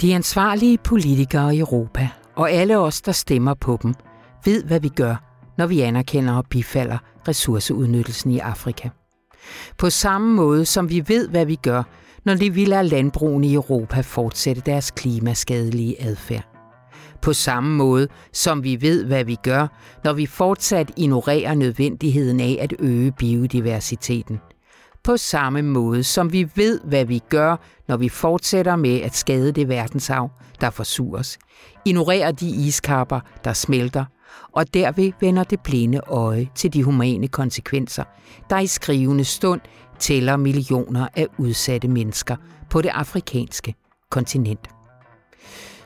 De ansvarlige politikere i Europa, og alle os, der stemmer på dem, ved, hvad vi gør, når vi anerkender og bifalder ressourceudnyttelsen i Afrika. På samme måde som vi ved, hvad vi gør, når de vil lade landbrugene i Europa fortsætte deres klimaskadelige adfærd. På samme måde som vi ved, hvad vi gør, når vi fortsat ignorerer nødvendigheden af at øge biodiversiteten. På samme måde som vi ved, hvad vi gør, når vi fortsætter med at skade det verdenshav, der forsures. Ignorerer de iskapper, der smelter, og derved vender det blinde øje til de humane konsekvenser, der i skrivende stund tæller millioner af udsatte mennesker på det afrikanske kontinent.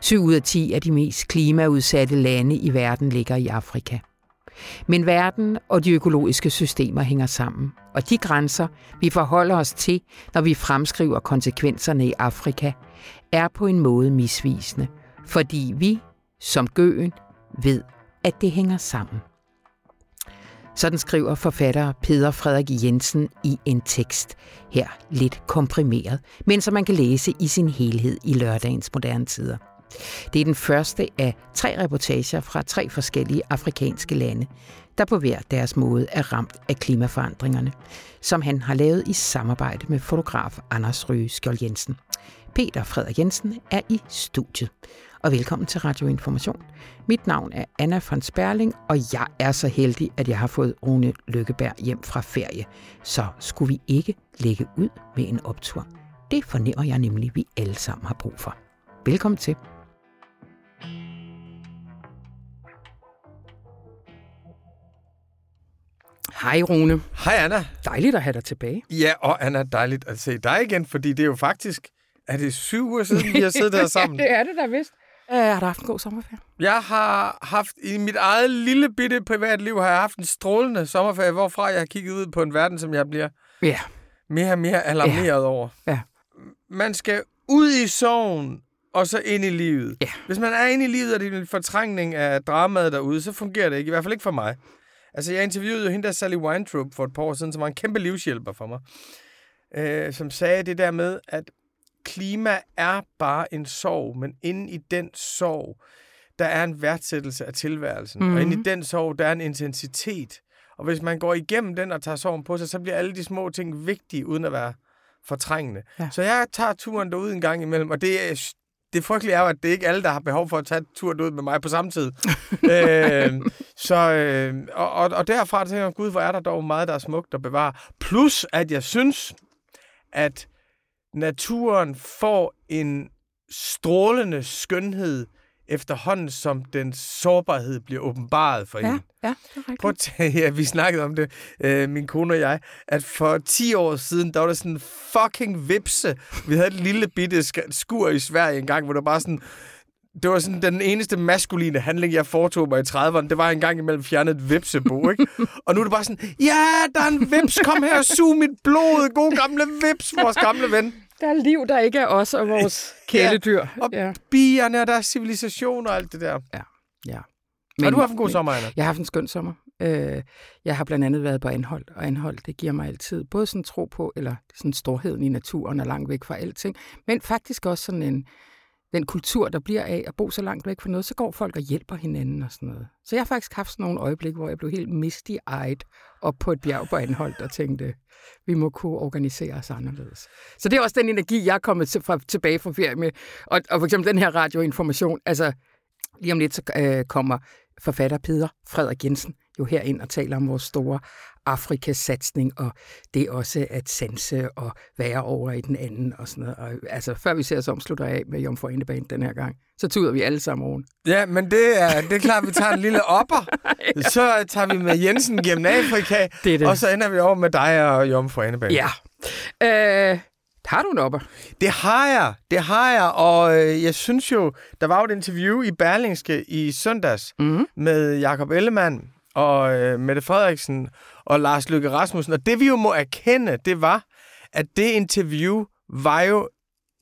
7 ud af 10 af de mest klimaudsatte lande i verden ligger i Afrika. Men verden og de økologiske systemer hænger sammen, og de grænser, vi forholder os til, når vi fremskriver konsekvenserne i Afrika, er på en måde misvisende, fordi vi, som gøen, ved, at det hænger sammen. Sådan skriver forfatter Peter Frederik Jensen i en tekst, her lidt komprimeret, men som man kan læse i sin helhed i lørdagens moderne tider. Det er den første af tre reportager fra tre forskellige afrikanske lande, der på hver deres måde er ramt af klimaforandringerne, som han har lavet i samarbejde med fotograf Anders Røge Skjold Jensen. Peter Frederik Jensen er i studiet. Og velkommen til Radio Information. Mit navn er Anna von Sperling, og jeg er så heldig, at jeg har fået Rune Lykkeberg hjem fra ferie. Så skulle vi ikke lægge ud med en optur. Det fornemmer jeg nemlig, vi alle sammen har brug for. Velkommen til. Hej Rune. Hej Anna. Dejligt at have dig tilbage. Ja, og Anna, dejligt at se dig igen, fordi det er jo faktisk, er det syv uger siden, vi har siddet her sammen? det er det da vist. Uh, har du haft en god sommerferie? Jeg har haft, i mit eget lille bitte privatliv, har jeg haft en strålende sommerferie, hvorfra jeg har kigget ud på en verden, som jeg bliver ja. mere og mere alarmeret ja. over. Ja. Man skal ud i sorgen, og så ind i livet. Ja. Hvis man er inde i livet, og det er en fortrængning af dramaet derude, så fungerer det ikke. I hvert fald ikke for mig. Altså, jeg interviewede jo hende der Sally Weintraub for et par år siden, som var en kæmpe livshjælper for mig. Øh, som sagde det der med, at klima er bare en sorg, men inde i den sorg, der er en værdsættelse af tilværelsen. Mm-hmm. Og inde i den sorg, der er en intensitet. Og hvis man går igennem den og tager sorgen på sig, så bliver alle de små ting vigtige, uden at være fortrængende. Ja. Så jeg tager turen derud en gang imellem, og det er det frygtelige er jo, at det er ikke alle, der har behov for at tage turen ud med mig på samme tid. øh, så, øh, og, og, og derfra tænker jeg, gud, hvor er der dog meget, der er smukt at bevare. Plus, at jeg synes, at naturen får en strålende skønhed efterhånden, som den sårbarhed bliver åbenbaret for ja, en. Ja, det er rigtigt. Prøv at tage, ja, vi snakkede om det, øh, min kone og jeg, at for 10 år siden, der var der sådan en fucking vipse. Vi havde et lille bitte skur i Sverige engang, hvor der bare sådan, det var sådan den eneste maskuline handling, jeg foretog mig i 30'erne. Det var en gang imellem fjernet et vipsebo, ikke? Og nu er det bare sådan, ja, der er en vips, kom her og sug mit blod, god gamle vips, vores gamle ven. Der er liv, der ikke er os og vores kæledyr. Ja, og ja. bierne, og der er civilisation og alt det der. Ja, ja. Men, har du haft en god sommer, Anna? Jeg har haft en skøn sommer. Øh, jeg har blandt andet været på Anhold, og Anhold, det giver mig altid både sådan tro på, eller sådan storheden i naturen og langt væk fra alting, men faktisk også sådan en, den kultur, der bliver af at bo så langt væk fra noget, så går folk og hjælper hinanden og sådan noget. Så jeg har faktisk haft sådan nogle øjeblikke, hvor jeg blev helt misty-eyed op på et bjerg på Anholdt og tænkte, vi må kunne organisere os anderledes. Så det er også den energi, jeg er kommet til, fra, tilbage fra ferie med. Og, og for eksempel den her radioinformation, altså lige om lidt så øh, kommer forfatter Peter Frederik Jensen jo herind og taler om vores store Afrikasatsning, og det også at sanse og være over i den anden og sådan noget. Og, altså, før vi ser os om, slutter af med Jomfru Indebane den her gang. Så tuder vi alle sammen oven. Ja, men det er, det er klart, vi tager en lille opper. ja. Så tager vi med Jensen gennem Afrika, det det. og så ender vi over med dig og Jomfru Indebane. Ja. Øh, har du en opper? Det har jeg, det har jeg, og øh, jeg synes jo, der var jo et interview i Berlingske i søndags mm. med Jakob Ellemann og øh, Mette Frederiksen og Lars Løkke Rasmussen, og det vi jo må erkende, det var, at det interview var jo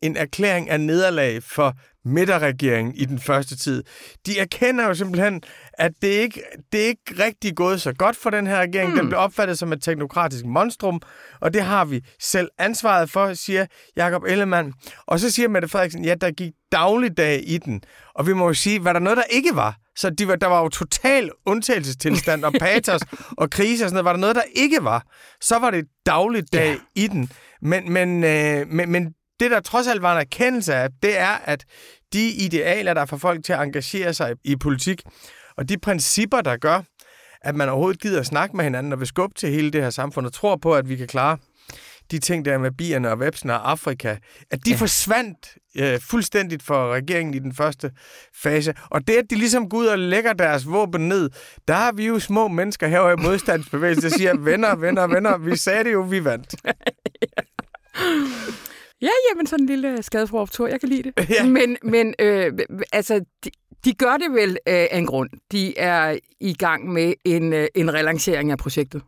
en erklæring af nederlag for midterregeringen i den første tid. De erkender jo simpelthen, at det ikke det er ikke rigtig gået så godt for den her regering. Mm. Den blev opfattet som et teknokratisk monstrum, og det har vi selv ansvaret for, siger Jakob Ellemann. Og så siger Mette Frederiksen, ja, der gik dagligdag i den. Og vi må jo sige, var der noget, der ikke var? Så de var, der var jo total undtagelsestilstand og patos og krise og sådan noget. Var der noget, der ikke var, så var det dagligdag ja. i den. Men, men, øh, men, men det, der trods alt var en erkendelse af, det er, at de idealer, der får folk til at engagere sig i politik, og de principper, der gør, at man overhovedet gider at snakke med hinanden og vil skubbe til hele det her samfund og tror på, at vi kan klare de ting der med bierne og vepsene og Afrika, at de ja. forsvandt øh, fuldstændigt for regeringen i den første fase. Og det, at de ligesom går ud og lægger deres våben ned, der har vi jo små mennesker herovre i modstandsbevægelsen, der siger, venner, venner, venner, vi sagde det jo, vi vandt. Ja, jamen sådan en lille skadefråoptur, jeg kan lide det. Ja. Men, men øh, altså, de, de gør det vel øh, af en grund. De er i gang med en, øh, en relancering af projektet.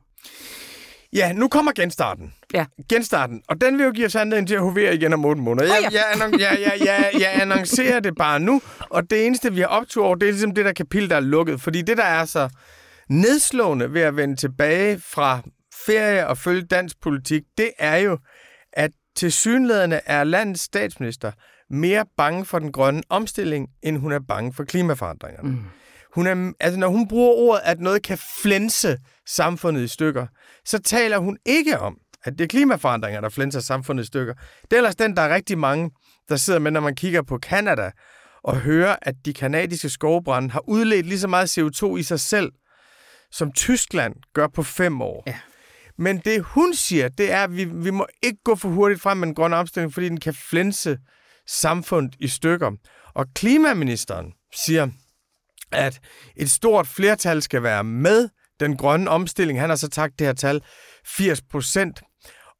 Ja, nu kommer genstarten. Ja. Genstarten. Og den vil jo give os anledning til at hovere igen om 8 måneder. Jeg, oh, ja. jeg, jeg, jeg, jeg, jeg annoncerer det bare nu, og det eneste, vi har optur over, det er ligesom det der kapitel, der er lukket. Fordi det, der er så nedslående ved at vende tilbage fra ferie og følge dansk politik, det er jo, at til synlædende er landets statsminister mere bange for den grønne omstilling, end hun er bange for klimaforandringerne. Mm. Hun er, altså når hun bruger ordet, at noget kan flænse samfundet i stykker, så taler hun ikke om, at det er klimaforandringer, der flænser samfundet i stykker. Det er ellers den, der er rigtig mange, der sidder med, når man kigger på Kanada og hører, at de kanadiske skovbrænde har udledt lige så meget CO2 i sig selv, som Tyskland gør på fem år. Ja. Men det hun siger, det er, at vi, vi må ikke gå for hurtigt frem med en grøn omstilling, fordi den kan flænse samfundet i stykker. Og klimaministeren siger, at et stort flertal skal være med den grønne omstilling. Han har så sagt det her tal 80 procent.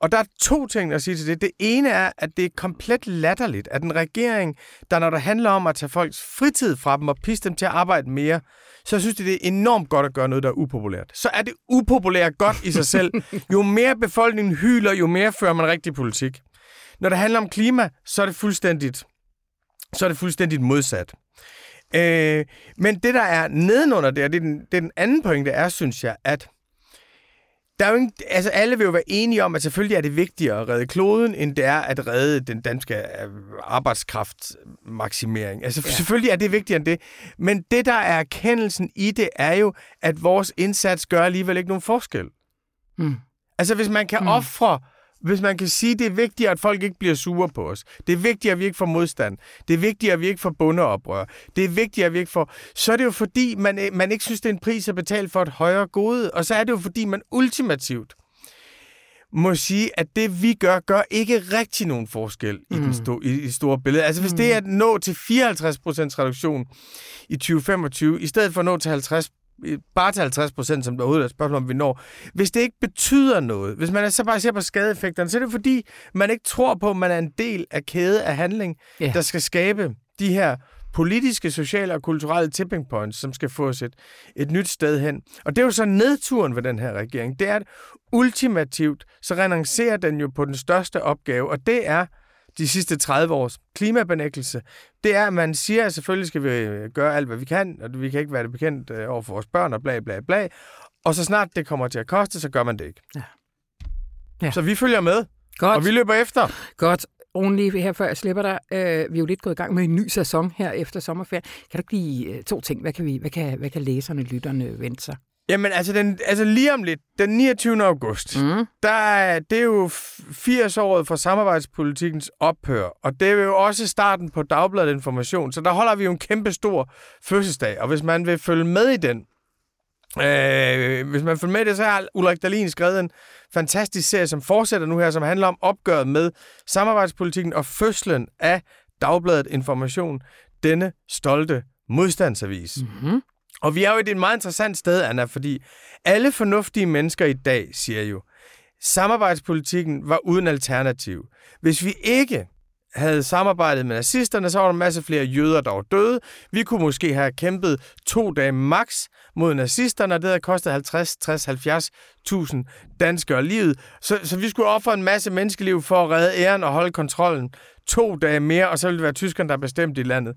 Og der er to ting at sige til det. Det ene er, at det er komplet latterligt, at en regering, der når det handler om at tage folks fritid fra dem og pisse dem til at arbejde mere, så synes de, det er enormt godt at gøre noget, der er upopulært. Så er det upopulært godt i sig selv. Jo mere befolkningen hyler, jo mere fører man rigtig politik. Når det handler om klima, så er det fuldstændigt, så er det fuldstændigt modsat. Øh, men det, der er nedenunder det, og det er den, det er den anden pointe, er, synes jeg, at der er jo ingen, altså alle vil jo være enige om, at selvfølgelig er det vigtigere at redde kloden, end det er at redde den danske øh, arbejdskraftmaksimering. Altså ja. selvfølgelig er det vigtigere end det. Men det, der er erkendelsen i det, er jo, at vores indsats gør alligevel ikke nogen forskel. Mm. Altså hvis man kan mm. ofre hvis man kan sige, det er vigtigt, at folk ikke bliver sure på os. Det er vigtigt, at vi ikke får modstand. Det er vigtigt, at vi ikke får bundeoprør. Det er vigtigt, at vi ikke får... Så er det jo fordi, man, øh, man ikke synes, det er en pris at betale for et højere gode. Og så er det jo fordi, man ultimativt må sige, at det vi gør, gør ikke rigtig nogen forskel mm. i, den mm. sto- i, i store billede. Altså hvis mm. det er at nå til 54% reduktion i 2025, i stedet for at nå til 50 bare til 50 procent, som der overhovedet er et spørgsmål, om vi når. Hvis det ikke betyder noget, hvis man så bare ser på skadeeffekterne, så er det fordi, man ikke tror på, at man er en del af kæde af handling, ja. der skal skabe de her politiske, sociale og kulturelle tipping points, som skal få os et, et nyt sted hen. Og det er jo så nedturen ved den her regering. Det er, at ultimativt, så renoncerer den jo på den største opgave, og det er de sidste 30 års klimabenægtelse, det er, at man siger, at selvfølgelig skal vi øh, gøre alt, hvad vi kan, og vi kan ikke være det bekendt øh, over for vores børn og bla bla bla. Og så snart det kommer til at koste, så gør man det ikke. Ja. Ja. Så vi følger med, Godt. og vi løber efter. Godt. Rune, her før jeg slipper dig. Øh, vi er jo lidt gået i gang med en ny sæson her efter sommerferien. Kan du give to ting? Hvad kan, vi, hvad kan, hvad kan læserne, lytterne vente sig? Jamen, altså, den, altså lige om lidt, den 29. august, mm. der, det er jo 80 året for samarbejdspolitikens ophør, og det er jo også starten på Dagbladet Information, så der holder vi jo en kæmpe stor fødselsdag, og hvis man vil følge med i den, øh, hvis man følger med i det, så har Ulrik Dahlin skrevet en fantastisk serie, som fortsætter nu her, som handler om opgøret med samarbejdspolitikken og fødslen af Dagbladet Information, denne stolte modstandsavis. Mm-hmm. Og vi er jo i et meget interessant sted, Anna, fordi alle fornuftige mennesker i dag siger jo, samarbejdspolitikken var uden alternativ. Hvis vi ikke havde samarbejdet med nazisterne, så var der en masse flere jøder, der var døde. Vi kunne måske have kæmpet to dage max mod nazisterne, og det havde kostet 50, 60, 70.000 danskere livet. Så, så vi skulle ofre en masse menneskeliv for at redde æren og holde kontrollen to dage mere, og så ville det være tyskerne, der bestemte i landet.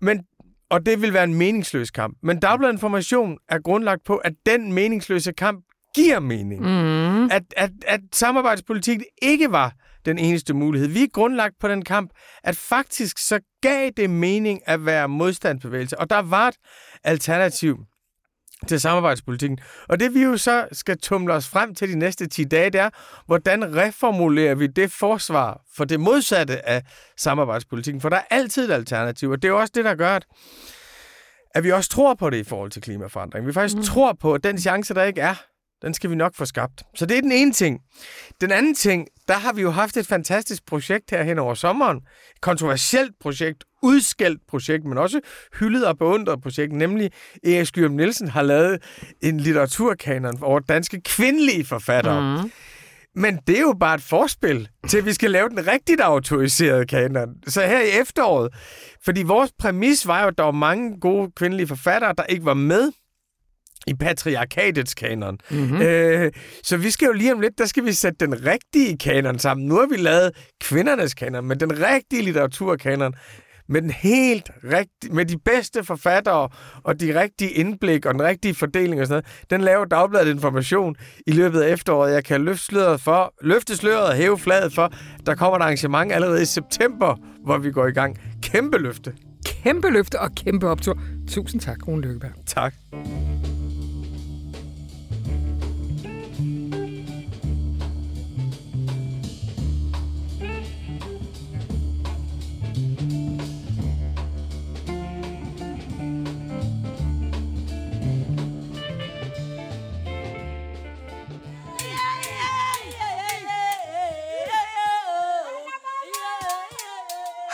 Men og det vil være en meningsløs kamp. Men Dagbladet Information er grundlagt på, at den meningsløse kamp giver mening. Mm. At, at, at samarbejdspolitik ikke var den eneste mulighed. Vi er grundlagt på den kamp, at faktisk så gav det mening at være modstandsbevægelse. Og der var et alternativ til samarbejdspolitikken. Og det vi jo så skal tumle os frem til de næste 10 dage, det er, hvordan reformulerer vi det forsvar for det modsatte af samarbejdspolitikken? For der er altid et alternativ, og det er jo også det, der gør, at, at vi også tror på det i forhold til klimaforandring. Vi faktisk mm. tror på, at den chance, der ikke er, den skal vi nok få skabt. Så det er den ene ting. Den anden ting, der har vi jo haft et fantastisk projekt her hen over sommeren. Et kontroversielt projekt, udskældt projekt, men også hyldet og beundret projekt, nemlig Erik Skyrum Nielsen har lavet en litteraturkanon over danske kvindelige forfattere. Mm. Men det er jo bare et forspil til, at vi skal lave den rigtigt autoriserede kanon. Så her i efteråret, fordi vores præmis var jo, at der var mange gode kvindelige forfattere, der ikke var med i patriarkatets kanon. Mm-hmm. Øh, så vi skal jo lige om lidt, der skal vi sætte den rigtige kanon sammen. Nu har vi lavet kvindernes kanon, men den rigtige litteraturkanon, med den helt rigtige, med de bedste forfattere og de rigtige indblik og den rigtige fordeling og sådan noget, den laver Dagbladet Information i løbet af efteråret. Jeg kan løfte sløret for, løfte sløret og hæve fladet for, der kommer et arrangement allerede i september, hvor vi går i gang. Kæmpe løfte. Kæmpe løfte og kæmpe optur. Tusind tak, Rune Lykkeberg. Tak.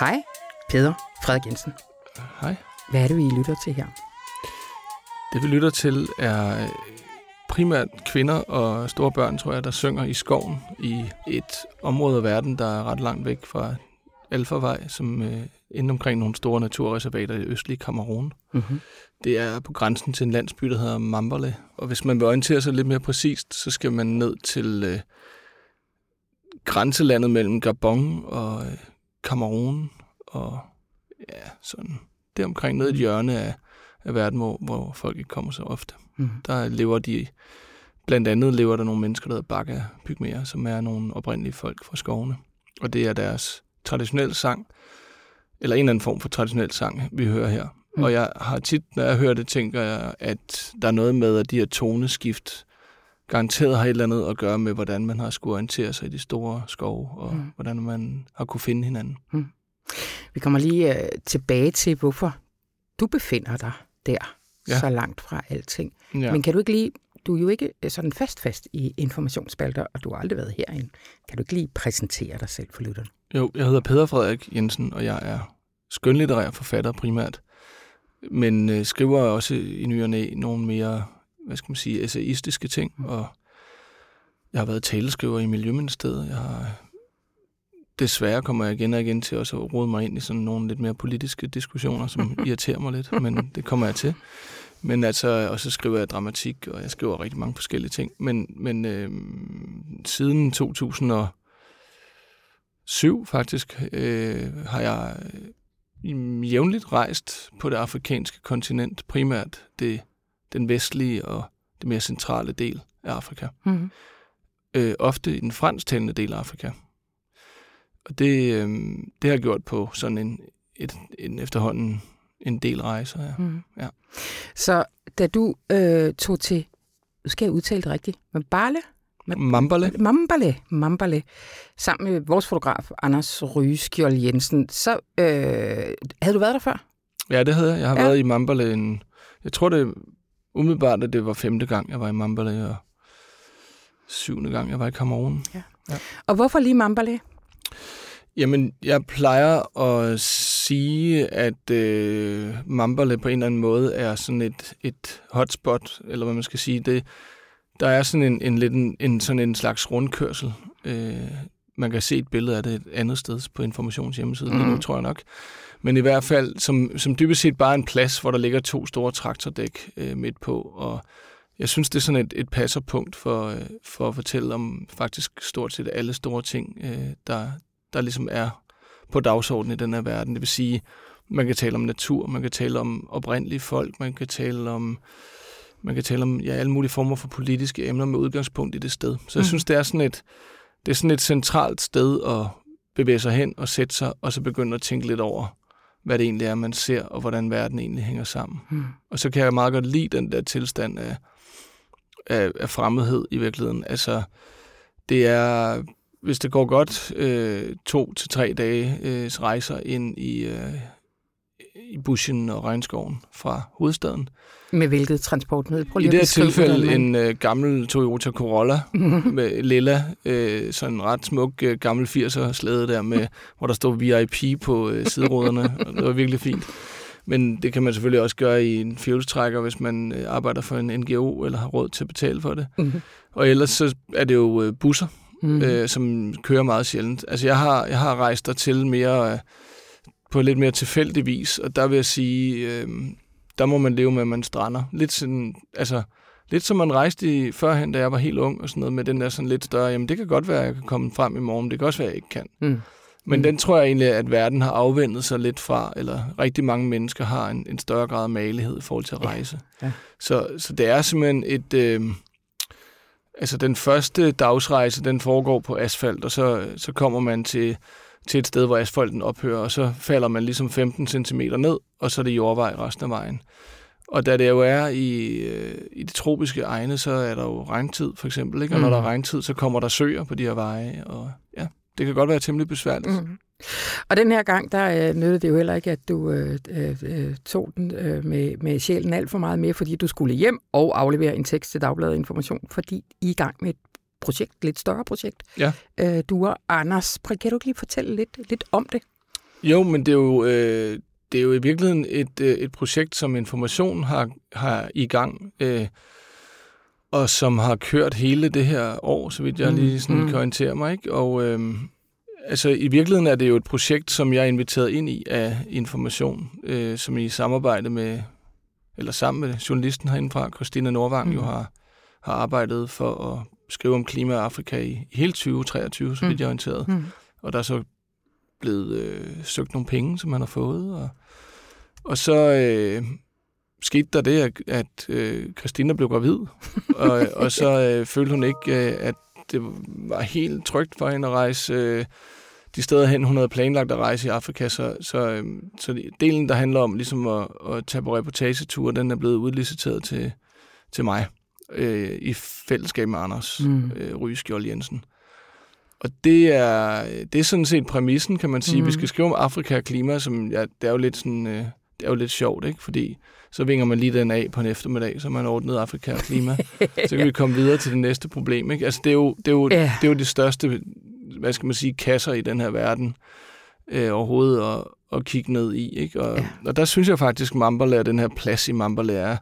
Hej, Peder Frederik Jensen. Hej. Hvad er det, I lytter til her? Det vi lytter til er primært kvinder og store børn, tror jeg, der synger i skoven i et område af verden, der er ret langt væk fra Alfavej, som øh, inde omkring nogle store naturreservater i østlige Kamerun. Mm-hmm. Det er på grænsen til en landsby, der hedder Mambale. Og hvis man vil orientere sig lidt mere præcist, så skal man ned til øh, grænselandet mellem Gabon og øh, Kamerun og ja, sådan det omkring nede i et hjørne af, af verden, hvor, hvor folk ikke kommer så ofte. Mm. Der lever de, blandt andet lever der nogle mennesker, der hedder Baka Pygmæer, som er nogle oprindelige folk fra skovene. Og det er deres traditionelle sang, eller en eller anden form for traditionel sang, vi hører her. Mm. Og jeg har tit, når jeg hører det, tænker jeg, at der er noget med, at de her toneskift garanteret har et eller andet at gøre med, hvordan man har skulle orientere sig i de store skove, og mm. hvordan man har kunne finde hinanden. Mm. Vi kommer lige uh, tilbage til, hvorfor du befinder dig der, ja. så langt fra alting. Ja. Men kan du ikke lige, du er jo ikke øh, sådan fast fast i informationsspalter, og du har aldrig været herinde. Kan du ikke lige præsentere dig selv for lytterne? Jo, jeg hedder Peter Frederik Jensen, og jeg er skønlitterær forfatter primært, men øh, skriver også i ny og næ nogle mere hvad skal man sige, essayistiske ting, mm. og jeg har været taleskriver i Miljøministeriet. Jeg har desværre kommer jeg igen og igen til også at rode mig ind i sådan nogle lidt mere politiske diskussioner, som irriterer mig lidt, men det kommer jeg til. Men altså, og så skriver jeg dramatik, og jeg skriver rigtig mange forskellige ting. Men, men øh, siden 2007 faktisk, øh, har jeg jævnligt rejst på det afrikanske kontinent, primært det den vestlige og det mere centrale del af Afrika. Mm-hmm. Øh, ofte i den fransktalende del af Afrika. Og det, øh, det har jeg gjort på sådan en, et, en efterhånden en del rejser. Ja. Mm. ja. Så da du øh, tog til, nu skal jeg udtale det rigtigt, Mambale? Mambale. Mambale. Mambale. Sammen med vores fotograf, Anders Rygeskjold Jensen. Så øh, havde du været der før? Ja, det havde jeg. Jeg har ja. været i Mambale en, jeg tror det umiddelbart, at det var femte gang, jeg var i Mambale, og syvende gang, jeg var i Kamerun. Ja. Ja. Og hvorfor lige Mambale? Jamen, jeg plejer at sige, at øh, Mambale på en eller anden måde er sådan et, et hotspot, eller hvad man skal sige. Det, der er sådan en, en, lidt en, en, sådan en slags rundkørsel. Øh, man kan se et billede af det et andet sted på Informations hjemmeside, mm. nu tror jeg nok. Men i hvert fald, som, som dybest set bare en plads, hvor der ligger to store traktordæk øh, midt på, og jeg synes, det er sådan et, et passerpunkt for, øh, for at fortælle om faktisk stort set alle store ting, øh, der, der ligesom er på dagsordenen i den her verden. Det vil sige, man kan tale om natur, man kan tale om oprindelige folk, man kan tale om man kan tale om ja, alle mulige former for politiske emner med udgangspunkt i det sted. Så jeg mm. synes, det er sådan et, det er sådan et centralt sted at bevæge sig hen og sætte sig, og så begynde at tænke lidt over, hvad det egentlig er, man ser, og hvordan verden egentlig hænger sammen. Mm. Og så kan jeg meget godt lide den der tilstand af, af, af fremmedhed i virkeligheden. Altså, det er, hvis det går godt, øh, to til tre dage øh, rejser ind i, øh, i bushen og regnskoven fra hovedstaden. Med hvilket transportmiddel? Prøv lige I det her tilfælde en øh, gammel Toyota Corolla med lilla, øh, sådan en ret smuk øh, gammel 80'er slæde der, med, hvor der stod VIP på øh, sideruderne, og det var virkelig fint. Men det kan man selvfølgelig også gøre i en fjolstrækker, hvis man øh, arbejder for en NGO eller har råd til at betale for det. Mm-hmm. Og ellers så er det jo øh, busser, mm-hmm. øh, som kører meget sjældent. Altså jeg har, jeg har rejst der til mere... Øh, på lidt mere tilfældig vis, og der vil jeg sige, øh, der må man leve med, at man strander. Lidt sådan, altså, lidt som man rejste i førhen, da jeg var helt ung og sådan noget, med den der sådan lidt større, jamen det kan godt være, at jeg kan komme frem i morgen, det kan også være, at jeg ikke kan. Mm. Men mm. den tror jeg egentlig, at verden har afvendet sig lidt fra, eller rigtig mange mennesker har en, en større grad af malighed i forhold til at rejse. Ja. Ja. Så, så det er simpelthen et... Øh, altså den første dagsrejse, den foregår på asfalt, og så, så kommer man til til et sted, hvor asfalten ophører, og så falder man ligesom 15 cm ned, og så er det jordvej resten af vejen. Og da det jo er i, øh, i de tropiske egne, så er der jo regntid for eksempel, ikke? og mm. når der er mm. regntid, så kommer der søer på de her veje, og ja, det kan godt være temmelig besværligt. Mm. Og den her gang, der øh, nødte det jo heller ikke, at du øh, øh, tog den øh, med, med sjælen alt for meget mere, fordi du skulle hjem og aflevere en tekst til Dagbladet Information, fordi I er i gang med et projekt, lidt større projekt. Ja. Øh, du og Anders, kan du ikke lige fortælle lidt, lidt om det? Jo, men det er jo, øh, det er jo i virkeligheden et, øh, et projekt, som Information har, har i gang, øh, og som har kørt hele det her år, så vidt jeg mm, lige sådan mm. kan orientere mig. Ikke? Og øh, altså, i virkeligheden er det jo et projekt, som jeg er inviteret ind i af Information, øh, som i samarbejde med, eller sammen med journalisten herindefra, Christina Nordvang, mm. jo har, har arbejdet for at skrive om klima og Afrika i, i hele 2023, så vidt mm. jeg er orienteret. Mm. Og der er så blevet øh, søgt nogle penge, som man har fået. Og, og så øh, skete der det, at, at øh, Christina blev gravid. og, og så øh, følte hun ikke, øh, at det var helt trygt for hende at rejse øh, de steder hen, hun havde planlagt at rejse i Afrika. Så, så, øh, så delen, der handler om ligesom at, at tage på reportagetur, den er blevet udliciteret til, til mig øh, i fællesskab med Anders mm. øh, Rygeskjold Jensen. Og det er, det er sådan set præmissen, kan man sige. Mm. Vi skal skrive om Afrika og klima, som ja, det er jo lidt sådan, øh, det er jo lidt sjovt, ikke? Fordi så vinger man lige den af på en eftermiddag, så man ordnet Afrika og klima. så kan vi komme videre til det næste problem, ikke? Altså det er jo det, er jo, ja. det, er jo det største, hvad skal man sige, kasser i den her verden øh, overhovedet at, at kigge ned i, ikke? Og, ja. og der synes jeg faktisk, Mambala, den her plads i Mambala er,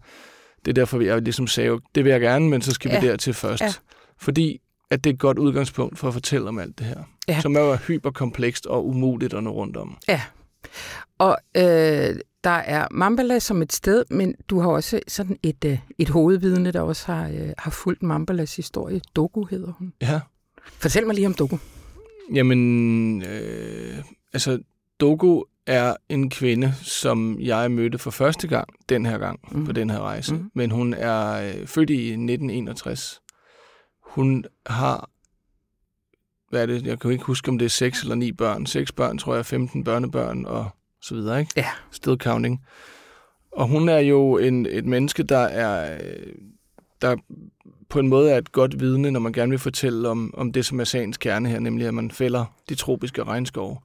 det er derfor, jeg ligesom sagde, det vil jeg gerne, men så skal ja. vi dertil først. Ja. Fordi at det er et godt udgangspunkt for at fortælle om alt det her, ja. som er hyperkomplekst og umuligt at nå rundt om. Ja, og øh, der er Mambala som et sted, men du har også sådan et, øh, et hovedvidne, der også har, øh, har fulgt Mambalas historie. Doku hedder hun. Ja. Fortæl mig lige om Doku. Jamen, øh, altså Doku er en kvinde, som jeg mødte for første gang, den her gang, mm. på den her rejse. Mm. Men hun er øh, født i 1961. Hun har, hvad er det, jeg kan ikke huske, om det er seks eller ni børn. Seks børn, tror jeg, 15 børnebørn og så videre, ikke? Ja. Still counting. Og hun er jo en, et menneske, der er, der på en måde er et godt vidne, når man gerne vil fortælle om, om det, som er sagens kerne her, nemlig at man fælder de tropiske regnskove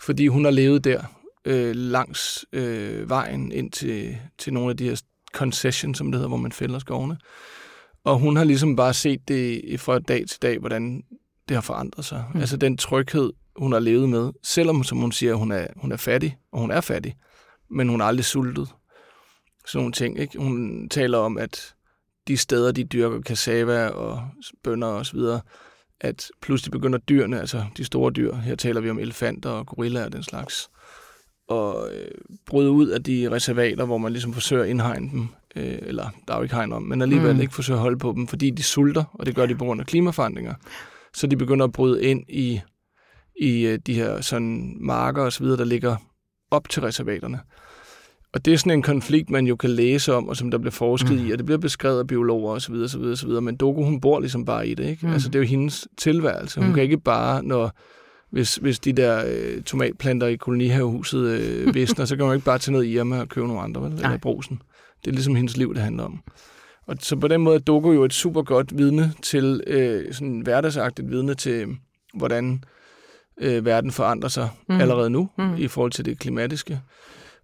fordi hun har levet der øh, langs øh, vejen ind til, til nogle af de her concessions, som det hedder, hvor man fælder skovene. Og hun har ligesom bare set det fra dag til dag, hvordan det har forandret sig. Mm. Altså den tryghed, hun har levet med, selvom, som hun siger, hun er, hun er fattig, og hun er fattig, men hun er aldrig sultet. Sådan nogle ting. Ikke? Hun taler om, at de steder, de dyrker cassava og bønder og så videre, at pludselig begynder dyrene, altså de store dyr, her taler vi om elefanter og gorillaer og den slags, og øh, bryde ud af de reservater, hvor man ligesom forsøger at indhegne dem, øh, eller der er jo ikke hegn om, men alligevel mm. ikke forsøger at holde på dem, fordi de sulter, og det gør de på grund af klimaforandringer. Så de begynder at bryde ind i, i øh, de her sådan marker og så videre, der ligger op til reservaterne. Og det er sådan en konflikt, man jo kan læse om, og som der bliver forsket mm. i, og det bliver beskrevet af biologer osv. osv., osv. Men Doku, hun bor ligesom bare i det, ikke? Mm. Altså, det er jo hendes tilværelse. Hun mm. kan ikke bare, når hvis, hvis de der øh, tomatplanter i kolonihavehuset øh, visner, så kan man ikke bare tage ned i Irma og købe nogle andre, vel? eller brusen. Det er ligesom hendes liv, det handler om. Og så på den måde er Doku jo et super godt vidne til, øh, sådan hverdagsagtigt vidne til, hvordan øh, verden forandrer sig mm. allerede nu mm. i forhold til det klimatiske.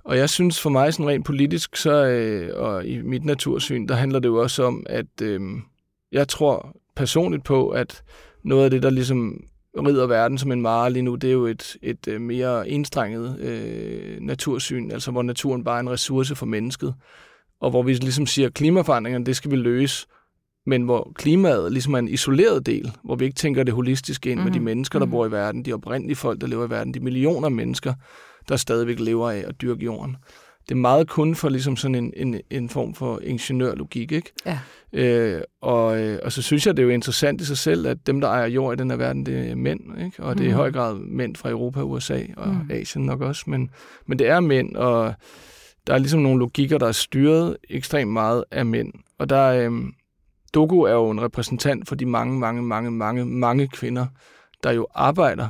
Og jeg synes for mig sådan rent politisk, så, øh, og i mit natursyn, der handler det jo også om, at øh, jeg tror personligt på, at noget af det, der ligesom rider verden som en mare lige nu, det er jo et, et øh, mere enstrenget øh, natursyn, altså hvor naturen bare er en ressource for mennesket, og hvor vi ligesom siger, at klimaforandringerne, det skal vi løse, men hvor klimaet ligesom er en isoleret del, hvor vi ikke tænker det holistisk ind mm-hmm. med de mhm. mennesker, der mm-hmm. bor i verden, de oprindelige folk, der lever i verden, de millioner af mennesker, der stadigvæk lever af at dyrke jorden. Det er meget kun for ligesom sådan en, en, en form for ingeniørlogik, ikke? Ja. Øh, og, øh, og så synes jeg, det er jo interessant i sig selv, at dem, der ejer jord i den her verden, det er mænd, ikke? Og det er i mhm. høj grad mænd fra Europa, USA og mm. Asien nok også, men, men det er mænd, og der er ligesom nogle logikker, der er styret ekstremt meget af mænd. Og der er, øh, Doku er jo en repræsentant for de mange, mange, mange, mange, mange kvinder, der jo arbejder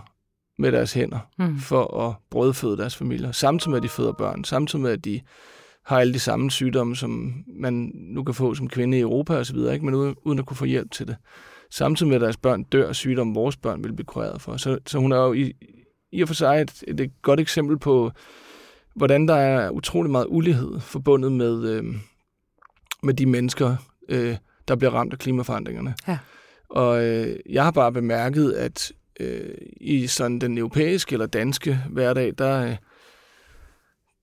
med deres hænder mm. for at brødføde deres familier, samtidig med, at de føder børn, samtidig med, at de har alle de samme sygdomme, som man nu kan få som kvinde i Europa osv., ikke? men uden, at kunne få hjælp til det. Samtidig med, at deres børn dør af sygdomme, vores børn vil blive kureret for. Så, så hun er jo i, i og for sig et, et, et godt eksempel på, hvordan der er utrolig meget ulighed forbundet med, øh, med de mennesker, øh, der bliver ramt af klimaforandringerne. Ja. Og øh, jeg har bare bemærket, at øh, i sådan den europæiske eller danske hverdag, der, øh,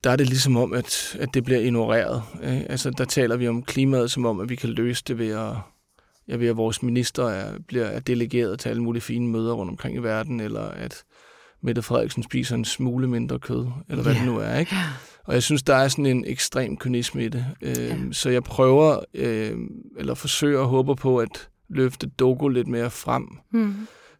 der er det ligesom om, at, at det bliver ignoreret. Øh? Altså, der taler vi om klimaet som om, at vi kan løse det ved at, ja, ved at vores minister er, bliver er delegeret til alle mulige fine møder rundt omkring i verden, eller at Mette Frederiksen spiser en smule mindre kød, eller hvad yeah. det nu er. Ikke? Og jeg synes, der er sådan en ekstrem kynisme i det. Øh, yeah. Så jeg prøver, øh, eller forsøger og håber på at løfte Dogo lidt mere frem. Mm.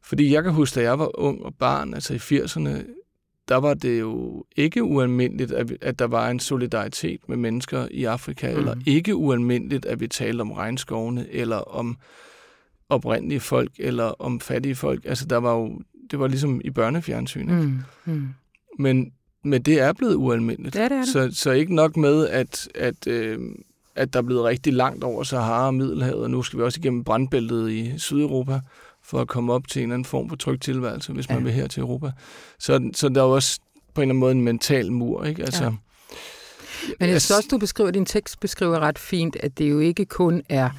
Fordi jeg kan huske, da jeg var ung og barn, altså i 80'erne, der var det jo ikke ualmindeligt, at, vi, at der var en solidaritet med mennesker i Afrika, mm. eller ikke ualmindeligt, at vi talte om regnskovene, eller om oprindelige folk, eller om fattige folk. Altså, der var jo, det var ligesom i børnefjernsyn. Ikke? Mm. Mm. Men, men det er blevet ualmindeligt. Er det, er det. Så, så ikke nok med, at, at, øh, at der er blevet rigtig langt over Sahara og Middelhavet, og nu skal vi også igennem brandbæltet i Sydeuropa for at komme op til en eller anden form for tryg tilværelse, hvis ja. man vil her til Europa. Så, så der er jo også på en eller anden måde en mental mur, ikke? Altså, ja. Men jeg synes også, du beskriver, din tekst beskriver ret fint, at det jo ikke kun er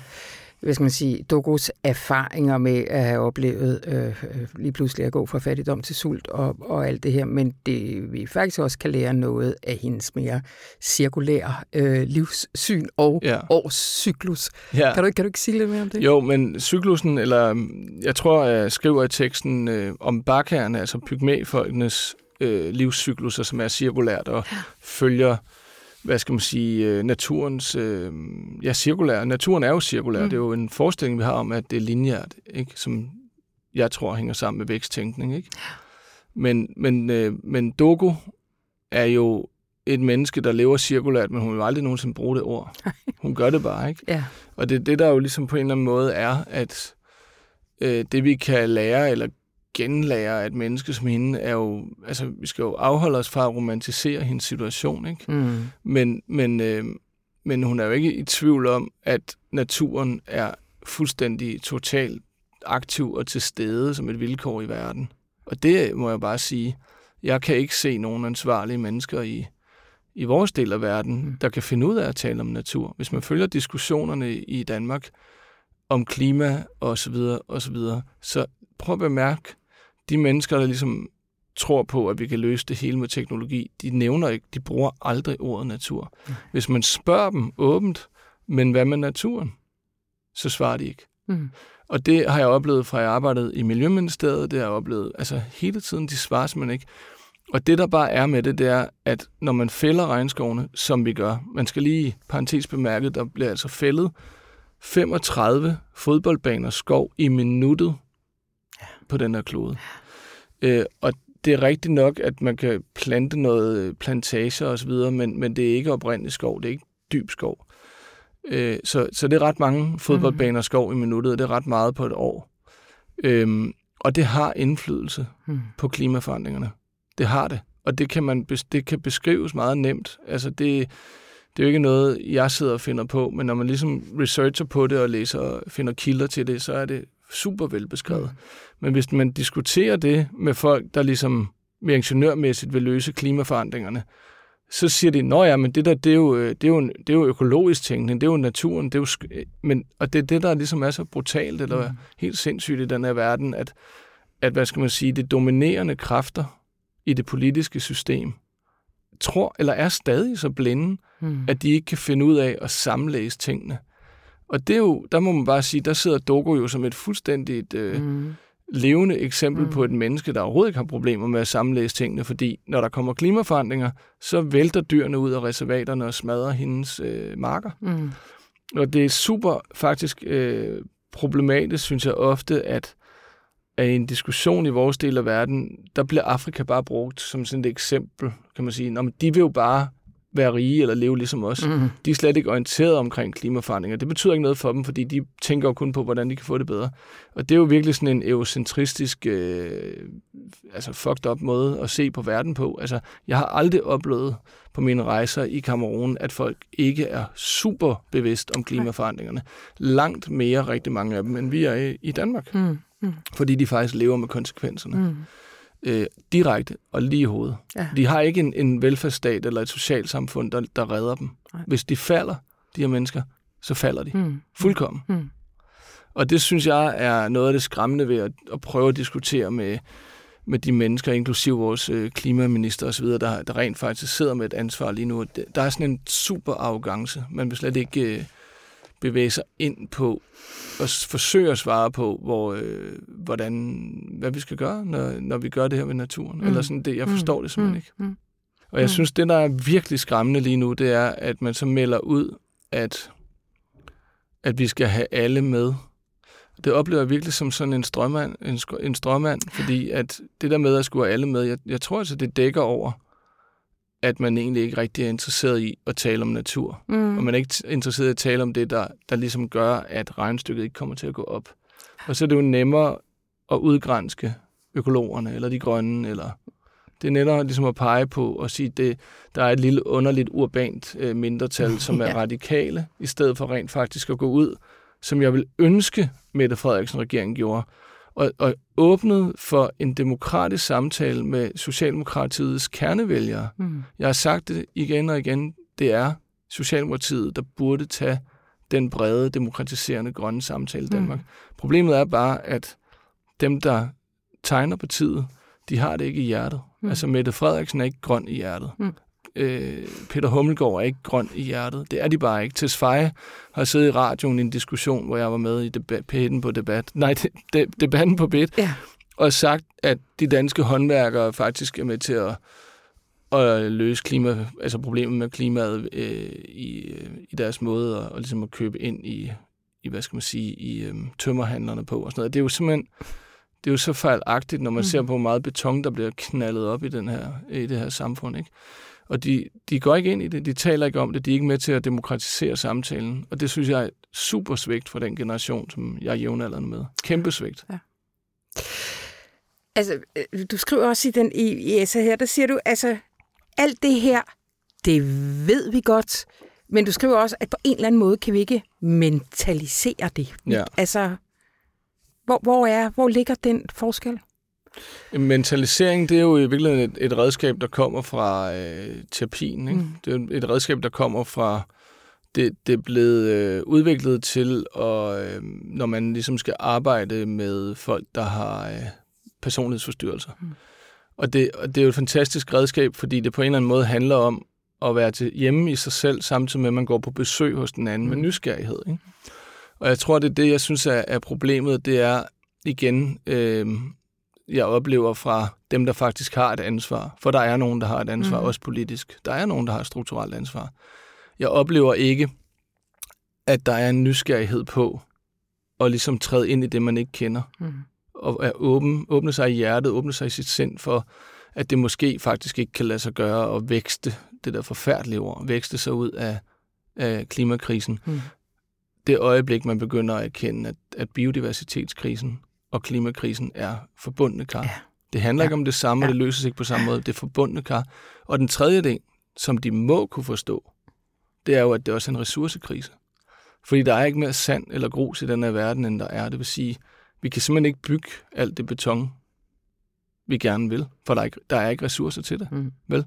hvad skal man sige, Dogos erfaringer med at have oplevet øh, øh, lige pludselig at gå fra fattigdom til sult og, og alt det her, men det, vi faktisk også kan lære noget af hendes mere cirkulære øh, livssyn og ja. årscyklus. Ja. Kan, du, kan du ikke sige lidt mere om det? Jo, men cyklusen, eller jeg tror, jeg skriver i teksten øh, om bakkerne, altså pygmæfolkenes øh, livscykluser, som er cirkulært og ja. følger hvad skal man sige, øh, naturens, øh, ja, cirkulær. Naturen er jo cirkulær. Mm. Det er jo en forestilling, vi har om, at det er lineært, ikke? som jeg tror hænger sammen med væksttænkning. Ikke? Men, men, øh, men Dogo er jo et menneske, der lever cirkulært, men hun vil aldrig nogensinde bruge det ord. Hun gør det bare, ikke? Ja. Og det det, der jo ligesom på en eller anden måde er, at øh, det vi kan lære eller genlære et menneske som hende, er jo, altså vi skal jo afholde os fra at romantisere hendes situation, ikke? Mm. Men, men, øh, men hun er jo ikke i tvivl om, at naturen er fuldstændig totalt aktiv og til stede som et vilkår i verden. Og det må jeg bare sige, jeg kan ikke se nogen ansvarlige mennesker i, i vores del af verden, mm. der kan finde ud af at tale om natur. Hvis man følger diskussionerne i Danmark om klima og så videre og så videre, så prøv at bemærke, de mennesker, der ligesom tror på, at vi kan løse det hele med teknologi, de nævner ikke, de bruger aldrig ordet natur. Mm. Hvis man spørger dem åbent, men hvad med naturen? Så svarer de ikke. Mm. Og det har jeg oplevet fra jeg arbejdede i Miljøministeriet, det har jeg oplevet altså hele tiden, de svarer man ikke. Og det, der bare er med det, det er, at når man fælder regnskovene, som vi gør, man skal lige parentes bemærket, der bliver altså fældet 35 fodboldbaner skov i minuttet. På den her klode. Øh, og det er rigtigt nok, at man kan plante noget plantager osv., men, men det er ikke oprindelig skov, det er ikke dyb skov. Øh, så, så det er ret mange fodboldbaner mm. skov i minuttet, og det er ret meget på et år. Øhm, og det har indflydelse mm. på klimaforandringerne. Det har det. Og det kan, man, det kan beskrives meget nemt. Altså det, det er jo ikke noget, jeg sidder og finder på, men når man ligesom researcher på det og læser og finder kilder til det, så er det super velbeskrevet. Mm. Men hvis man diskuterer det med folk, der ligesom mere ingeniørmæssigt vil løse klimaforandringerne, så siger de, nå ja, men det der, det er jo, det er jo, det er jo økologisk tænkning, det er jo naturen, det er jo, men, og det er det, der ligesom er så brutalt, eller mm. helt sindssygt i den her verden, at, at, hvad skal man sige, det dominerende kræfter i det politiske system, tror, eller er stadig så blinde, mm. at de ikke kan finde ud af at sammenlæse tingene. Og det er jo, der må man bare sige, der sidder Dogo jo som et fuldstændigt øh, mm. levende eksempel mm. på et menneske, der overhovedet ikke har problemer med at sammenlæse tingene, fordi når der kommer klimaforandringer, så vælter dyrene ud af reservaterne og smadrer hendes øh, marker. Mm. Og det er super faktisk øh, problematisk, synes jeg ofte, at i en diskussion i vores del af verden, der bliver Afrika bare brugt som sådan et eksempel, kan man sige. Nå, men de vil jo bare være rige eller leve ligesom os. Mm. De er slet ikke orienteret omkring klimaforandringer. Det betyder ikke noget for dem, fordi de tænker jo kun på, hvordan de kan få det bedre. Og det er jo virkelig sådan en eurocentristisk, øh, altså fucked up måde at se på verden på. Altså, jeg har aldrig oplevet på mine rejser i Kamerun, at folk ikke er super bevidst om klimaforandringerne. Langt mere rigtig mange af dem, end vi er i Danmark. Mm. Mm. Fordi de faktisk lever med konsekvenserne. Mm. Øh, direkte og lige i hovedet. Ja. De har ikke en, en velfærdsstat eller et socialt samfund, der, der redder dem. Nej. Hvis de falder, de her mennesker, så falder de. Mm. Fuldkommen. Mm. Og det synes jeg er noget af det skræmmende ved at, at prøve at diskutere med, med de mennesker, inklusive vores øh, klimaminister osv., der, der rent faktisk sidder med et ansvar lige nu. Der er sådan en super arrogance. Man vil slet ikke øh, bevæge sig ind på og forsøge at svare på, hvor, øh, hvordan, hvad vi skal gøre, når, når vi gør det her med naturen. Mm. Eller sådan det, jeg forstår mm. det simpelthen mm. ikke. Mm. Og jeg mm. synes, det, der er virkelig skræmmende lige nu, det er, at man så melder ud, at, at vi skal have alle med. Det oplever jeg virkelig som sådan en strømmand, en, en strømmand fordi at det der med at skulle have alle med, jeg, jeg tror altså, det dækker over, at man egentlig ikke rigtig er interesseret i at tale om natur. Mm. Og man er ikke interesseret i at tale om det, der, der ligesom gør, at regnstykket ikke kommer til at gå op. Og så er det jo nemmere at udgrænske økologerne, eller de grønne, eller det er nettere ligesom at pege på og sige, at det, der er et lille underligt urbant øh, mindretal, som er ja. radikale, i stedet for rent faktisk at gå ud, som jeg vil ønske, Mette Frederiksen regeringen gjorde, og, og åbnet for en demokratisk samtale med Socialdemokratiets kernevælgere. Mm. Jeg har sagt det igen og igen, det er Socialdemokratiet, der burde tage den brede, demokratiserende grønne samtale i mm. Danmark. Mm. Problemet er bare, at dem, der tegner partiet, de har det ikke i hjertet. Mm. Altså Mette Frederiksen er ikke grøn i hjertet. Mm øh, Peter Hummelgaard er ikke grøn i hjertet. Det er de bare ikke. Tesfaye har siddet i radioen i en diskussion, hvor jeg var med i debatten på debat. Nej, de, de, debatten på bed. Ja. Og sagt, at de danske håndværkere faktisk er med til at, at løse klima, altså problemet med klimaet øh, i, øh, i deres måde at, og ligesom at købe ind i, i hvad skal man sige, i øh, tømmerhandlerne på og sådan noget. Det er jo simpelthen det er jo så fejlagtigt, når man mm. ser på, hvor meget beton, der bliver knaldet op i, den her, i det her samfund. Ikke? Og de, de går ikke ind i det, de taler ikke om det, de er ikke med til at demokratisere samtalen. Og det synes jeg er super svigt for den generation, som jeg er jævnaldrende med. Kæmpe svigt. Ja. Altså, øh, du skriver også i den i, i essay her, der siger du, altså, alt det her, det ved vi godt, men du skriver også, at på en eller anden måde kan vi ikke mentalisere det. Ja. Altså, hvor, hvor, er, hvor ligger den forskel? Mentalisering, det er jo i virkeligheden et, et redskab, der kommer fra øh, terapien. Ikke? Mm. Det er et redskab, der kommer fra... Det, det er blevet øh, udviklet til, og, øh, når man ligesom skal arbejde med folk, der har øh, personlighedsforstyrrelser. Mm. Og, det, og det er jo et fantastisk redskab, fordi det på en eller anden måde handler om at være til hjemme i sig selv, samtidig med, at man går på besøg hos den anden mm. med nysgerrighed. Ikke? Og jeg tror, det er det, jeg synes er, er problemet. Det er igen, øh, jeg oplever fra dem, der faktisk har et ansvar. For der er nogen, der har et ansvar, mm. også politisk. Der er nogen, der har et strukturelt ansvar. Jeg oplever ikke, at der er en nysgerrighed på at ligesom træde ind i det, man ikke kender. Mm. Og at åbne, åbne sig i hjertet, åbne sig i sit sind for, at det måske faktisk ikke kan lade sig gøre at vækste, det der forfærdelige ord, vækste sig ud af, af klimakrisen. Mm. Det øjeblik, man begynder at erkende, at, at biodiversitetskrisen og klimakrisen er forbundne kar. Ja. Det handler ja. ikke om det samme, ja. og det løses ikke på samme måde. Det er forbundne kar. Og den tredje ting, som de må kunne forstå, det er jo, at det også er en ressourcekrise. Fordi der er ikke mere sand eller grus i den her verden, end der er. Det vil sige, vi kan simpelthen ikke bygge alt det beton, vi gerne vil, for der er ikke, der er ikke ressourcer til det. Mm. Vel?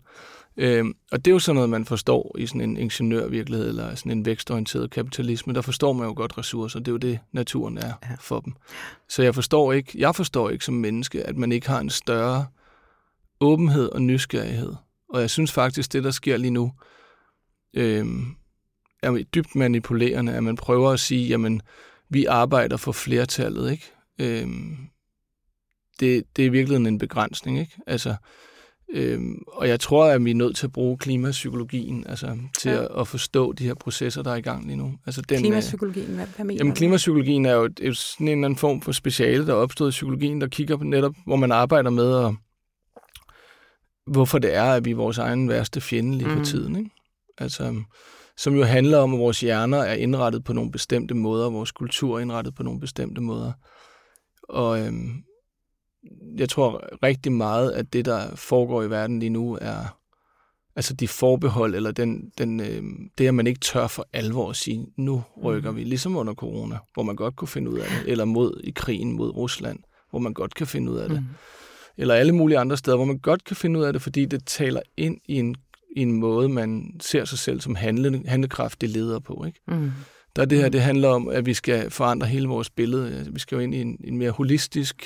Øhm, og det er jo sådan noget, man forstår i sådan en ingeniørvirkelighed, eller sådan en vækstorienteret kapitalisme. Der forstår man jo godt ressourcer. Det er jo det, naturen er ja. for dem. Så jeg forstår ikke, jeg forstår ikke som menneske, at man ikke har en større åbenhed og nysgerrighed. Og jeg synes faktisk, det der sker lige nu, øhm, er dybt manipulerende, at man prøver at sige, jamen, vi arbejder for flertallet, ikke? Øhm, det, det er i virkeligheden en begrænsning, ikke? Altså, øhm, og jeg tror, at vi er nødt til at bruge klimapsykologien altså, til ja. at, at forstå de her processer, der er i gang lige nu. Altså, den, klimapsykologien, hvad, hvad mener Jamen, klimapsykologien er jo et, et, sådan en eller anden form for speciale, der er opstået i psykologien, der kigger på netop, hvor man arbejder med, at, hvorfor det er, at vi er vores egen værste fjende lige for mm. tiden, ikke? Altså, som jo handler om, at vores hjerner er indrettet på nogle bestemte måder, vores kultur er indrettet på nogle bestemte måder. Og øhm, jeg tror rigtig meget, at det, der foregår i verden lige nu, er altså de forbehold, eller den, den, øh, det, at man ikke tør for alvor at sige, nu rykker mm. vi, ligesom under corona, hvor man godt kunne finde ud af det, eller mod i krigen mod Rusland, hvor man godt kan finde ud af det. Mm. Eller alle mulige andre steder, hvor man godt kan finde ud af det, fordi det taler ind i en i en måde, man ser sig selv som handle, handlekraftig leder på. Ikke? Mm. Der er det her, det handler om, at vi skal forandre hele vores billede. Vi skal jo ind i en, en mere holistisk,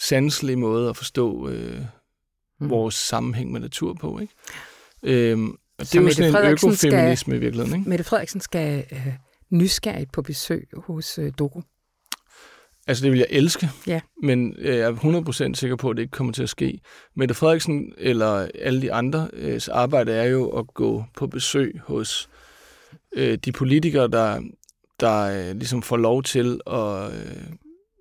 sanselig måde at forstå øh, mm. vores sammenhæng med natur på. Ikke? Øhm, og det Så er jo sådan en økofeminisme skal, i virkeligheden. Ikke? Mette Frederiksen skal øh, nysgerrigt på besøg hos øh, Doku. Altså, det vil jeg elske, ja. men øh, jeg er 100% sikker på, at det ikke kommer til at ske. Mette Frederiksen eller alle de andre øh, arbejde er jo at gå på besøg hos øh, de politikere, der, der øh, ligesom får lov til at øh,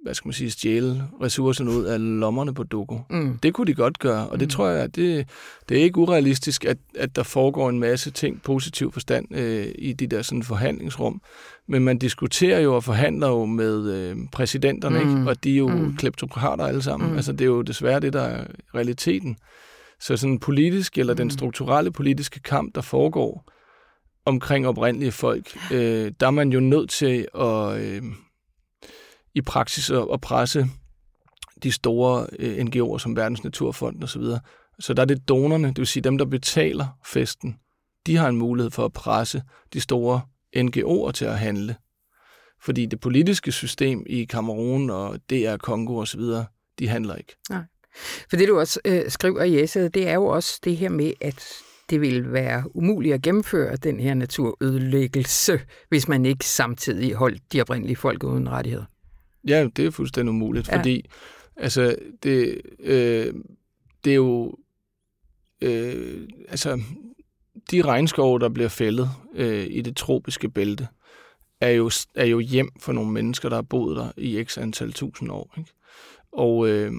hvad skal man sige, stjæle ressourcerne ud af lommerne på Doku. Mm. Det kunne de godt gøre, og det mm. tror jeg, det, det er ikke urealistisk, at, at der foregår en masse ting, positiv forstand, øh, i de der sådan forhandlingsrum. Men man diskuterer jo og forhandler jo med øh, præsidenterne, mm. ikke? og de er jo mm. kleptokrater alle sammen. Mm. Altså, det er jo desværre det, der er realiteten. Så sådan politisk, eller mm. den strukturelle politiske kamp, der foregår omkring oprindelige folk, øh, der er man jo nødt til at... Øh, i praksis at, at presse de store øh, NGO'er som Verdens Naturfond osv. Så, så der er det donerne, det vil sige dem, der betaler festen, de har en mulighed for at presse de store NGO'er til at handle. Fordi det politiske system i Kamerun og DR Kongo osv., de handler ikke. Nej. For det, du også øh, skriver i essayet, det er jo også det her med, at det vil være umuligt at gennemføre den her naturødelæggelse, hvis man ikke samtidig holdt de oprindelige folk uden rettigheder. Ja, det er fuldstændig umuligt, ja. fordi altså, det, øh, det er jo... Øh, altså, de regnskove, der bliver fældet øh, i det tropiske bælte, er jo, er jo hjem for nogle mennesker, der har boet der i x antal tusind år. Ikke? Og, øh,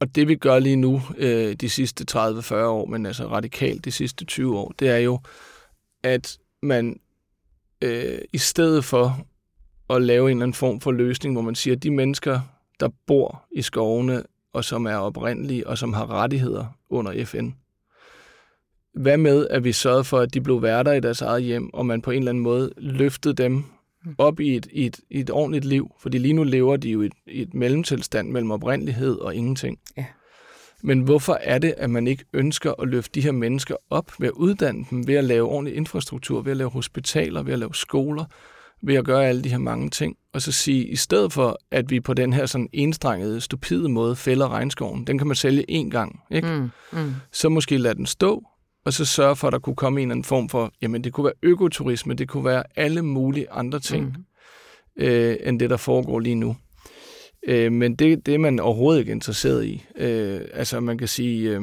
og det vi gør lige nu, øh, de sidste 30-40 år, men altså radikalt de sidste 20 år, det er jo, at man øh, i stedet for at lave en eller anden form for løsning, hvor man siger, at de mennesker, der bor i skovene, og som er oprindelige, og som har rettigheder under FN, hvad med, at vi sørgede for, at de blev værter i deres eget hjem, og man på en eller anden måde løftede dem op i et, i et, i et ordentligt liv? Fordi lige nu lever de jo i et, i et mellemtilstand mellem oprindelighed og ingenting. Ja. Men hvorfor er det, at man ikke ønsker at løfte de her mennesker op ved at uddanne dem, ved at lave ordentlig infrastruktur, ved at lave hospitaler, ved at lave skoler, ved at gøre alle de her mange ting, og så sige, i stedet for, at vi på den her sådan enstrengede, stupide måde fælder regnskoven, den kan man sælge én gang, ikke? Mm, mm. så måske lade den stå, og så sørge for, at der kunne komme en eller anden form for, jamen det kunne være økoturisme, det kunne være alle mulige andre ting. Mm. øh, end det, der foregår lige nu. Øh, men det, det er man overhovedet ikke interesseret i. Øh, altså man kan sige, øh,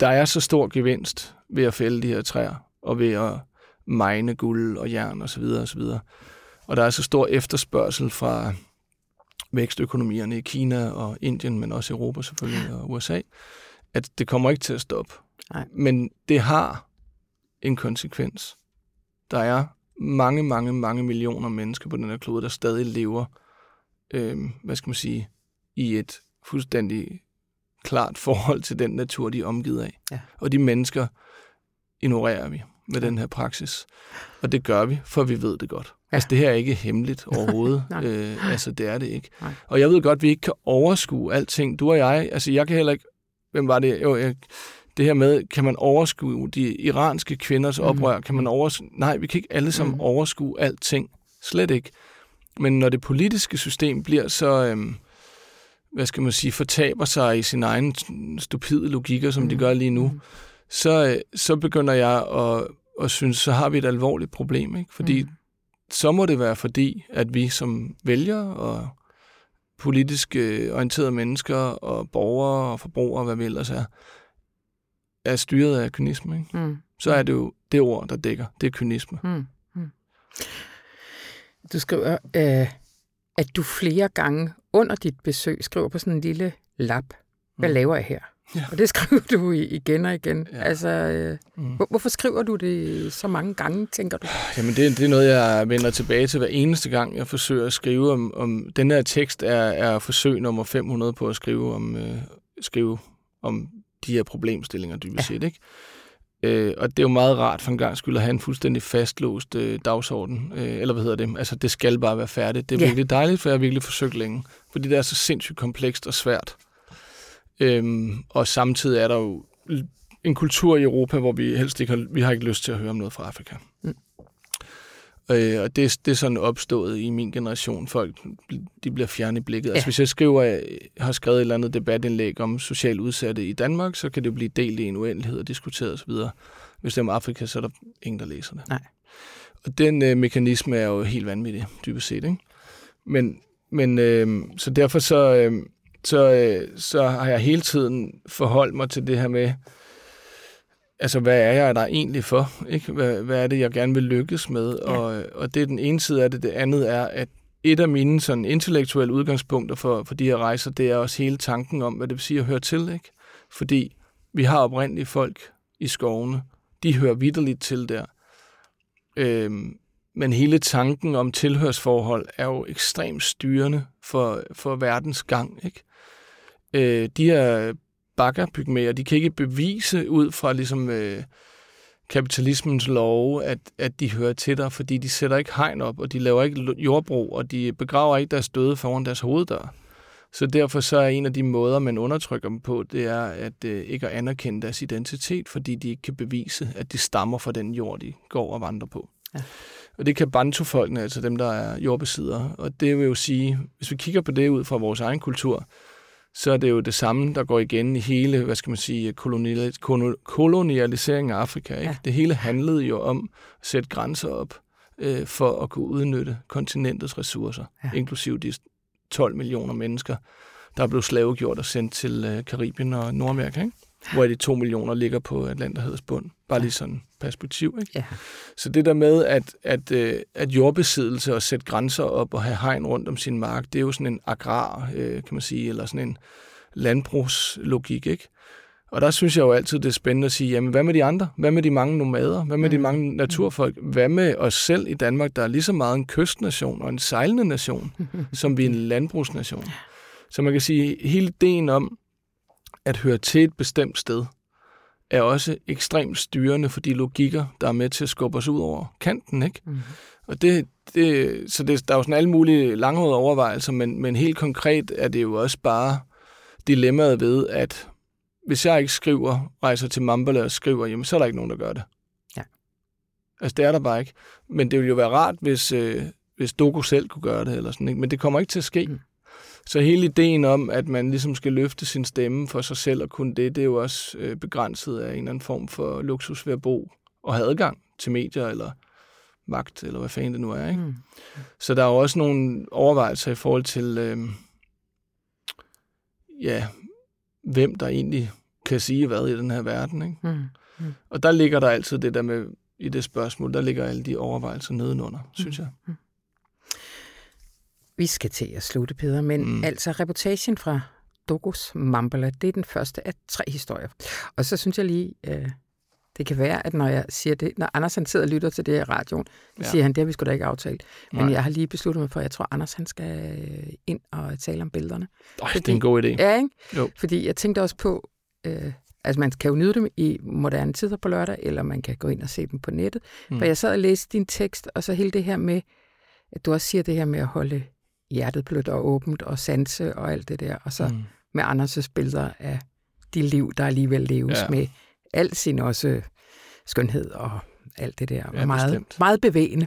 der er så stor gevinst ved at fælde de her træer, og ved at mine guld og jern osv. osv. Og der er så stor efterspørgsel fra vækstøkonomierne i Kina og Indien, men også Europa selvfølgelig og USA, at det kommer ikke til at stoppe. Nej. Men det har en konsekvens. Der er mange, mange, mange millioner mennesker på den her klode, der stadig lever, øh, hvad skal man sige, i et fuldstændig klart forhold til den natur, de er omgivet af. Ja. Og de mennesker ignorerer vi med den her praksis. Og det gør vi, for vi ved det godt. Ja. Altså, det her er ikke hemmeligt overhovedet. øh, altså, det er det ikke. Nej. Og jeg ved godt, at vi ikke kan overskue alting. Du og jeg, altså, jeg kan heller ikke... Hvem var det? Jo, jeg, det her med, kan man overskue de iranske kvinders Mm. oprør? Kan man overskue... Nej, vi kan ikke alle sammen overskue alting. Slet ikke. Men når det politiske system bliver så... Øhm, hvad skal man sige, fortaber sig i sin egen stupide logikker, som de gør lige nu, så, øh, så begynder jeg at, at synes, så har vi et alvorligt problem. Ikke? Fordi Mm. så må det være fordi, at vi som vælgere og politisk øh, orienterede mennesker og borgere og forbrugere, hvad vi ellers er, er styret af kynisme. Ikke? Mm. Så er det jo det ord, der dækker. Det er kynisme. Mm. Mm. Du skriver, øh, at du flere gange under dit besøg skriver på sådan en lille lap, hvad Mm. laver jeg her? Ja. Og det skriver du igen og igen. Ja. Altså, øh, Mm. hvor, hvorfor skriver du det så mange gange, tænker du? Jamen, det, det er noget, jeg vender tilbage til hver eneste gang, jeg forsøger at skrive om... om den her tekst er, er forsøg nummer 500 på at skrive om, øh, skrive om de her problemstillinger, dybest set, ikke? Øh, og det er jo meget rart for en gang skyld at have en fuldstændig fastlåst øh, dagsorden. Øh, eller hvad hedder det? Altså, det skal bare være færdigt. Det er Ja. virkelig dejligt, for jeg har virkelig forsøgt længe. Fordi det er så sindssygt komplekst og svært. Øhm, og samtidig er der jo en kultur i Europa, hvor vi helst ikke har, vi har ikke lyst til at høre om noget fra Afrika. Mm. Øh, og det, det er sådan opstået i min generation. Folk de bliver fjernet i blikket. Ja. Altså, hvis jeg skriver, jeg har skrevet et eller andet debatindlæg om socialt udsatte i Danmark, så kan det blive delt i en uendelighed og diskuteret osv. Hvis det er om Afrika, så er der ingen, der læser det. Nej. Og den øh, mekanisme er jo helt vanvittig, dybest set. Ikke? Men, men øh, så derfor så, øh, så, øh, så har jeg hele tiden forholdt mig til det her med, altså hvad er jeg der egentlig for? Ikke? Hvad, hvad er det, jeg gerne vil lykkes med? Ja. Og, og det er den ene side af det. Det andet er, at et af mine sådan, intellektuelle udgangspunkter for, for de her rejser, det er også hele tanken om, hvad det vil sige at høre til. Ikke? Fordi vi har oprindelige folk i skovene. De hører vidderligt til der. Øhm, men hele tanken om tilhørsforhold er jo ekstremt styrende for, for verdens gang. Ikke? Øh, de her bakkerpygmæer, de kan ikke bevise ud fra ligesom, øh, kapitalismens love, at, at de hører til dig, fordi de sætter ikke hegn op, og de laver ikke jordbrug, og de begraver ikke deres døde foran deres hoveddør. Så derfor så er en af de måder, man undertrykker dem på, det er at øh, ikke at anerkende deres identitet, fordi de ikke kan bevise, at de stammer fra den jord, de går og vandrer på. Ja. Og det kan bantufolkene, altså dem, der er jordbesiddere. Og det vil jo sige, hvis vi kigger på det ud fra vores egen kultur, så er det jo det samme, der går igen i hele, hvad skal man sige, kolonial, kolonialisering af Afrika. Ikke? Ja. Det hele handlede jo om at sætte grænser op øh, for at kunne udnytte kontinentets ressourcer, Ja. ja. inklusiv de 12 millioner mennesker, der blev slavegjort og sendt til øh, Karibien og Nordamerika, ikke? hvor de 2 millioner ligger på Atlanterhavets bund. Bare lige sådan perspektiv. Ikke? Ja. Så det der med, at, at, øh, at jordbesiddelse og sætte grænser op og have hegn rundt om sin mark, det er jo sådan en agrar, øh, kan man sige, eller sådan en landbrugslogik, ikke? Og der synes jeg jo altid, det er spændende at sige, jamen hvad med de andre? Hvad med de mange nomader? Hvad med de mange naturfolk? Hvad med os selv i Danmark, der er lige så meget en kystnation og en sejlende nation, som vi er en landbrugsnation? Så man kan sige, hele ideen om at høre til et bestemt sted, er også ekstremt styrende for de logikker, der er med til at skubbe os ud over kanten, ikke? Mm. Og det, det, så det, der er jo sådan alle mulige langhårede overvejelser, men, men helt konkret er det jo også bare dilemmaet ved, at hvis jeg ikke skriver, rejser til Mambala og skriver, jamen så er der ikke nogen, der gør det. Ja. Altså det er der bare ikke. Men det ville jo være rart, hvis, øh, hvis Doku selv kunne gøre det, eller sådan, ikke? men det kommer ikke til at ske. Mm. Så hele ideen om, at man ligesom skal løfte sin stemme for sig selv og kunne det, det er jo også øh, begrænset af en eller anden form for luksus ved at bo og have adgang til medier eller magt, eller hvad fanden det nu er. Ikke? Mm. Så der er jo også nogle overvejelser i forhold til, øh, ja, hvem der egentlig kan sige hvad i den her verden. Ikke? Mm. Mm. Og der ligger der altid det der med, i det spørgsmål, der ligger alle de overvejelser nedenunder, mm. synes jeg. Mm. Vi skal til at slutte, Peter, men mm. altså reportagen fra Dogos Mambala, det er den første af tre historier. Og så synes jeg lige, øh, det kan være, at når jeg siger det, når Anders han sidder og lytter til det i radioen, ja. siger han, det har vi sgu da ikke aftalt. Men Nej. jeg har lige besluttet mig for, at jeg tror, Anders han skal ind og tale om billederne. Øj, Fordi, det er en god idé. Ja, ikke? Jo. Fordi jeg tænkte også på, øh, altså man kan jo nyde dem i moderne tider på lørdag, eller man kan gå ind og se dem på nettet. Mm. For jeg sad og læste din tekst, og så hele det her med, at du også siger det her med at holde hjertet blødt og åbent og sanse og alt det der, og så mm. med Anders' billeder af de liv, der alligevel leves ja. med al sin også skønhed og alt det der. Ja, meget, meget bevægende.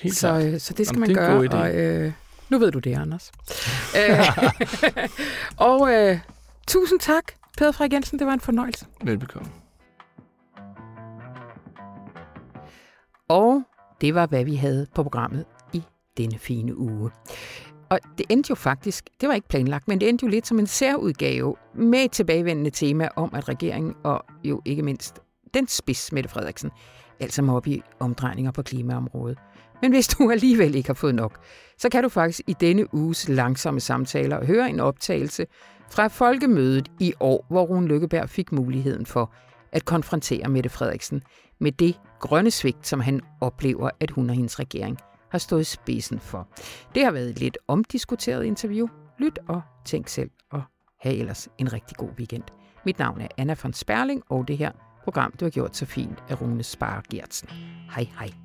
Helt så, øh, så det skal Jamen, man gøre. Og, øh, nu ved du det, Anders. Øh, og øh, tusind tak, Peder Frederik Jensen. Det var en fornøjelse. Velbekomme. Og det var, hvad vi havde på programmet i denne fine uge. Og det endte jo faktisk, det var ikke planlagt, men det endte jo lidt som en særudgave med et tilbagevendende tema om, at regeringen og jo ikke mindst den spids, Mette Frederiksen, altså må op i omdrejninger på klimaområdet. Men hvis du alligevel ikke har fået nok, så kan du faktisk i denne uges langsomme samtaler høre en optagelse fra folkemødet i år, hvor Rune Lykkeberg fik muligheden for at konfrontere Mette Frederiksen med det grønne svigt, som han oplever, at hun og hendes regering har stået spidsen for. Det har været et lidt omdiskuteret interview. Lyt og tænk selv, og have ellers en rigtig god weekend. Mit navn er Anna von Sperling, og det her program, du har gjort så fint er Rune Sparer Gertsen. Hej hej.